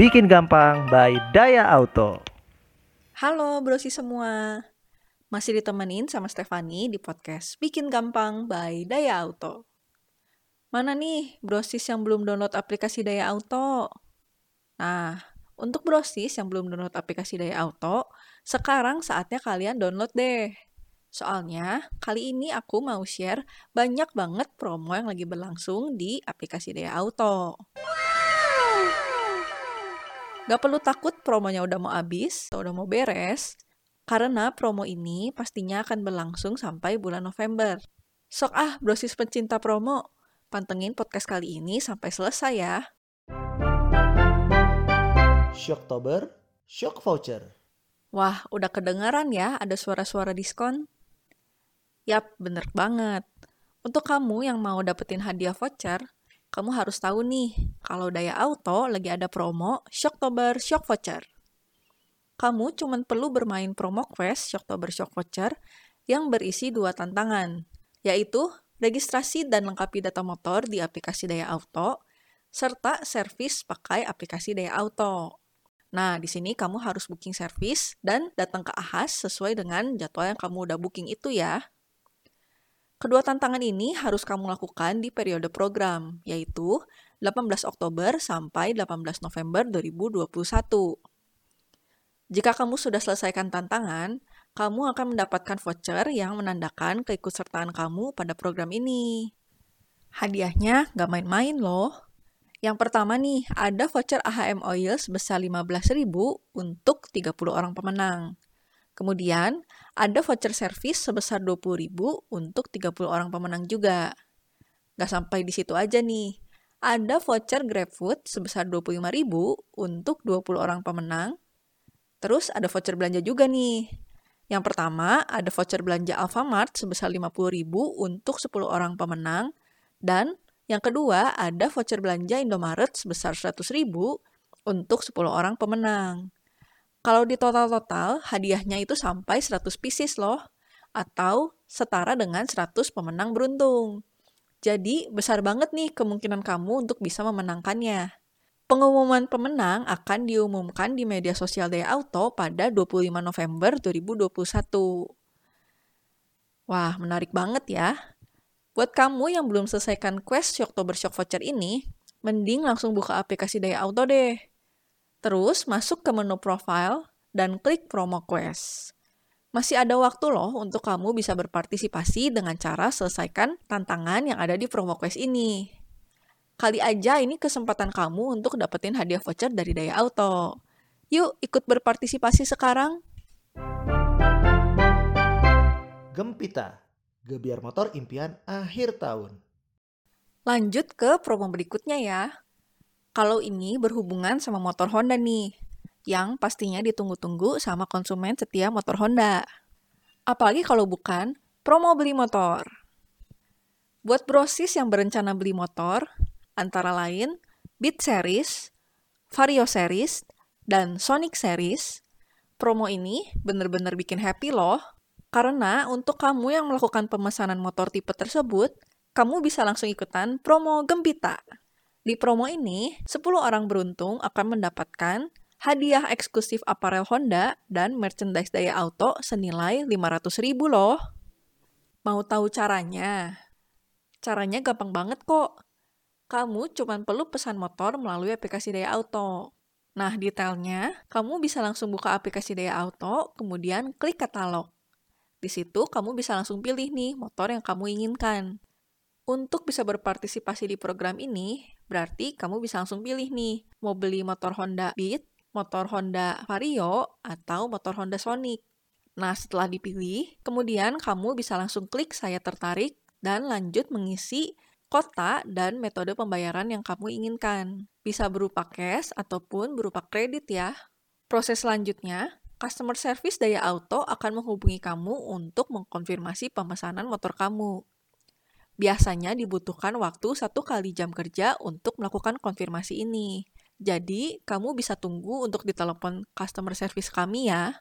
Bikin gampang by Daya Auto. Halo brosi semua. Masih ditemenin sama Stefani di podcast Bikin Gampang by Daya Auto. Mana nih brosis yang belum download aplikasi Daya Auto? Nah, untuk brosis yang belum download aplikasi Daya Auto, sekarang saatnya kalian download deh. Soalnya, kali ini aku mau share banyak banget promo yang lagi berlangsung di aplikasi Daya Auto. Gak perlu takut promonya udah mau habis atau udah mau beres, karena promo ini pastinya akan berlangsung sampai bulan November. Sok ah, brosis pencinta promo, pantengin podcast kali ini sampai selesai ya. Shocktober, Shock Voucher. Wah, udah kedengaran ya ada suara-suara diskon? Yap, bener banget. Untuk kamu yang mau dapetin hadiah voucher, kamu harus tahu nih, kalau Daya Auto lagi ada promo Shocktober Shock Voucher. Kamu cuma perlu bermain promo quest Shocktober Shock Voucher yang berisi dua tantangan, yaitu registrasi dan lengkapi data motor di aplikasi Daya Auto, serta servis pakai aplikasi Daya Auto. Nah, di sini kamu harus booking servis dan datang ke Ahas sesuai dengan jadwal yang kamu udah booking itu ya. Kedua tantangan ini harus kamu lakukan di periode program, yaitu 18 Oktober sampai 18 November 2021. Jika kamu sudah selesaikan tantangan, kamu akan mendapatkan voucher yang menandakan keikutsertaan kamu pada program ini. Hadiahnya gak main-main loh. Yang pertama nih, ada voucher AHM Oil sebesar 15.000 untuk 30 orang pemenang. Kemudian, ada voucher servis sebesar 20.000 untuk 30 orang pemenang juga. Gak sampai di situ aja nih. Ada voucher GrabFood sebesar 25.000 untuk 20 orang pemenang. Terus ada voucher belanja juga nih. Yang pertama, ada voucher belanja Alfamart sebesar 50.000 untuk 10 orang pemenang. Dan yang kedua, ada voucher belanja Indomaret sebesar 100.000 untuk 10 orang pemenang. Kalau di total-total, hadiahnya itu sampai 100 pieces loh, atau setara dengan 100 pemenang beruntung. Jadi, besar banget nih kemungkinan kamu untuk bisa memenangkannya. Pengumuman pemenang akan diumumkan di media sosial Daya Auto pada 25 November 2021. Wah, menarik banget ya. Buat kamu yang belum selesaikan quest Oktober Shock Voucher ini, mending langsung buka aplikasi Daya Auto deh. Terus masuk ke menu profile dan klik promo quest. Masih ada waktu loh untuk kamu bisa berpartisipasi dengan cara selesaikan tantangan yang ada di promo quest ini. Kali aja ini kesempatan kamu untuk dapetin hadiah voucher dari Daya Auto. Yuk ikut berpartisipasi sekarang. Gempita, gebiar motor impian akhir tahun. Lanjut ke promo berikutnya ya. Kalau ini berhubungan sama motor Honda nih, yang pastinya ditunggu-tunggu sama konsumen setia motor Honda. Apalagi kalau bukan promo beli motor. Buat brosis yang berencana beli motor, antara lain Beat Series, Vario Series, dan Sonic Series, promo ini bener-bener bikin happy loh. Karena untuk kamu yang melakukan pemesanan motor tipe tersebut, kamu bisa langsung ikutan promo Gembita. Di promo ini, 10 orang beruntung akan mendapatkan hadiah eksklusif aparel Honda dan merchandise Daya Auto senilai 500 ribu loh. Mau tahu caranya? Caranya gampang banget kok. Kamu cuma perlu pesan motor melalui aplikasi Daya Auto. Nah, detailnya, kamu bisa langsung buka aplikasi Daya Auto, kemudian klik katalog. Di situ, kamu bisa langsung pilih nih motor yang kamu inginkan. Untuk bisa berpartisipasi di program ini, berarti kamu bisa langsung pilih nih, mau beli motor Honda Beat, motor Honda Vario, atau motor Honda Sonic. Nah, setelah dipilih, kemudian kamu bisa langsung klik saya tertarik dan lanjut mengisi kota dan metode pembayaran yang kamu inginkan. Bisa berupa cash ataupun berupa kredit ya. Proses selanjutnya, customer service Daya Auto akan menghubungi kamu untuk mengkonfirmasi pemesanan motor kamu. Biasanya dibutuhkan waktu satu kali jam kerja untuk melakukan konfirmasi ini. Jadi, kamu bisa tunggu untuk ditelepon customer service kami ya.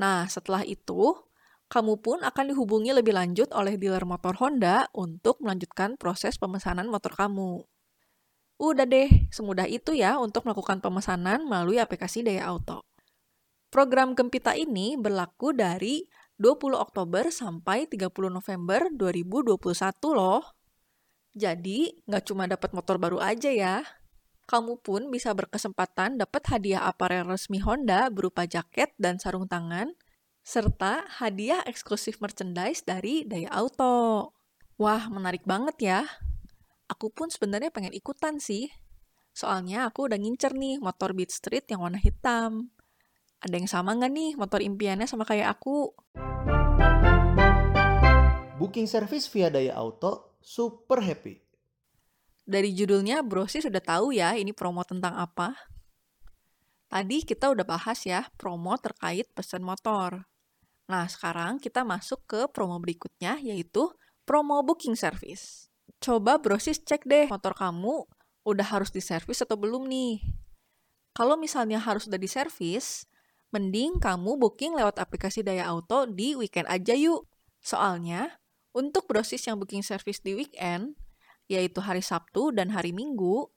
Nah, setelah itu, kamu pun akan dihubungi lebih lanjut oleh dealer motor Honda untuk melanjutkan proses pemesanan motor kamu. Udah deh, semudah itu ya untuk melakukan pemesanan melalui aplikasi Daya Auto. Program Gempita ini berlaku dari 20 Oktober sampai 30 November 2021 loh. Jadi, nggak cuma dapat motor baru aja ya. Kamu pun bisa berkesempatan dapat hadiah aparel resmi Honda berupa jaket dan sarung tangan, serta hadiah eksklusif merchandise dari Daya Auto. Wah, menarik banget ya aku pun sebenarnya pengen ikutan sih. Soalnya aku udah ngincer nih motor Beat Street yang warna hitam. Ada yang sama nggak nih motor impiannya sama kayak aku? Booking service via Daya Auto super happy. Dari judulnya bro sih sudah tahu ya ini promo tentang apa. Tadi kita udah bahas ya promo terkait pesan motor. Nah sekarang kita masuk ke promo berikutnya yaitu promo booking service coba brosis cek deh motor kamu udah harus diservis atau belum nih. Kalau misalnya harus udah diservis, mending kamu booking lewat aplikasi Daya Auto di weekend aja yuk. Soalnya, untuk brosis yang booking service di weekend, yaitu hari Sabtu dan hari Minggu,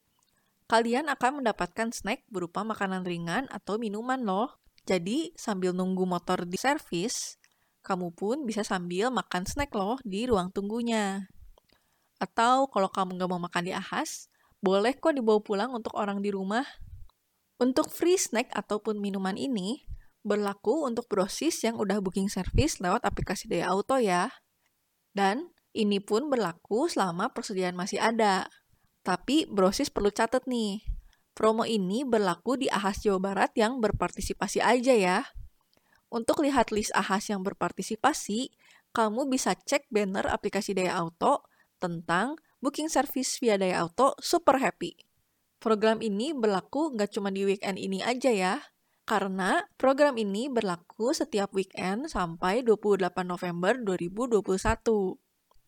kalian akan mendapatkan snack berupa makanan ringan atau minuman loh. Jadi, sambil nunggu motor di servis, kamu pun bisa sambil makan snack loh di ruang tunggunya. Atau kalau kamu nggak mau makan di Ahas, boleh kok dibawa pulang untuk orang di rumah. Untuk free snack ataupun minuman ini, berlaku untuk brosis yang udah booking service lewat aplikasi Daya Auto ya. Dan ini pun berlaku selama persediaan masih ada. Tapi brosis perlu catat nih, promo ini berlaku di Ahas Jawa Barat yang berpartisipasi aja ya. Untuk lihat list Ahas yang berpartisipasi, kamu bisa cek banner aplikasi Daya Auto tentang booking service via Daya Auto Super Happy. Program ini berlaku nggak cuma di weekend ini aja ya, karena program ini berlaku setiap weekend sampai 28 November 2021.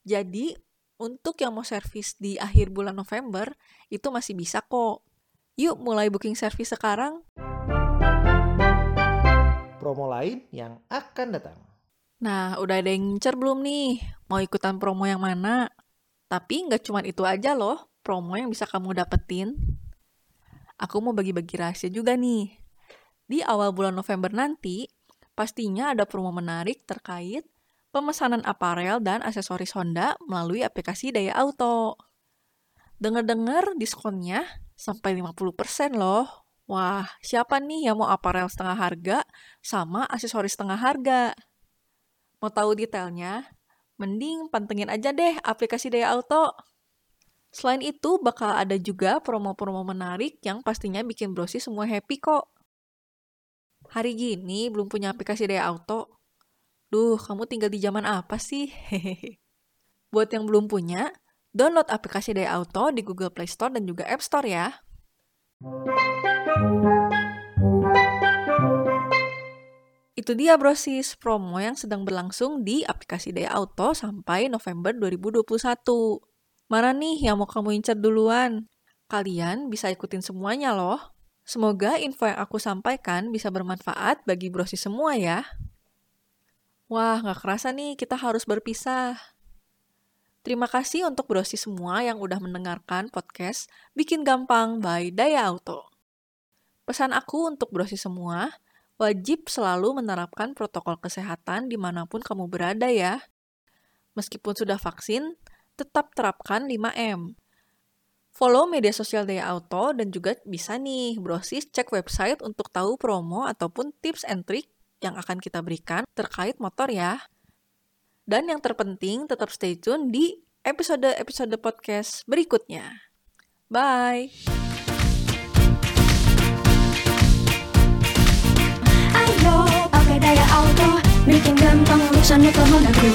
Jadi, untuk yang mau servis di akhir bulan November, itu masih bisa kok. Yuk mulai booking service sekarang. Promo lain yang akan datang. Nah, udah ada yang ngincer belum nih? Mau ikutan promo yang mana? Tapi nggak cuma itu aja loh promo yang bisa kamu dapetin. Aku mau bagi-bagi rahasia juga nih. Di awal bulan November nanti, pastinya ada promo menarik terkait pemesanan aparel dan aksesoris Honda melalui aplikasi Daya Auto. Dengar-dengar diskonnya sampai 50% loh. Wah, siapa nih yang mau aparel setengah harga sama aksesoris setengah harga? Mau tahu detailnya? mending pantengin aja deh aplikasi Daya Auto. Selain itu, bakal ada juga promo-promo menarik yang pastinya bikin brosi semua happy kok. Hari gini belum punya aplikasi Daya Auto. Duh, kamu tinggal di zaman apa sih? Hehehe. Buat yang belum punya, download aplikasi Daya Auto di Google Play Store dan juga App Store ya. Itu dia brosis promo yang sedang berlangsung di aplikasi Daya Auto sampai November 2021. Mana nih yang mau kamu incar duluan? Kalian bisa ikutin semuanya loh. Semoga info yang aku sampaikan bisa bermanfaat bagi brosis semua ya. Wah, nggak kerasa nih kita harus berpisah. Terima kasih untuk brosis semua yang udah mendengarkan podcast Bikin Gampang by Daya Auto. Pesan aku untuk brosis semua, wajib selalu menerapkan protokol kesehatan di mana pun kamu berada ya. Meskipun sudah vaksin, tetap terapkan 5M. Follow media sosial Daya Auto dan juga bisa nih brosis cek website untuk tahu promo ataupun tips and trick yang akan kita berikan terkait motor ya. Dan yang terpenting tetap stay tune di episode-episode podcast berikutnya. Bye! Daya auto Bikin gampang urusan motor Honda Crew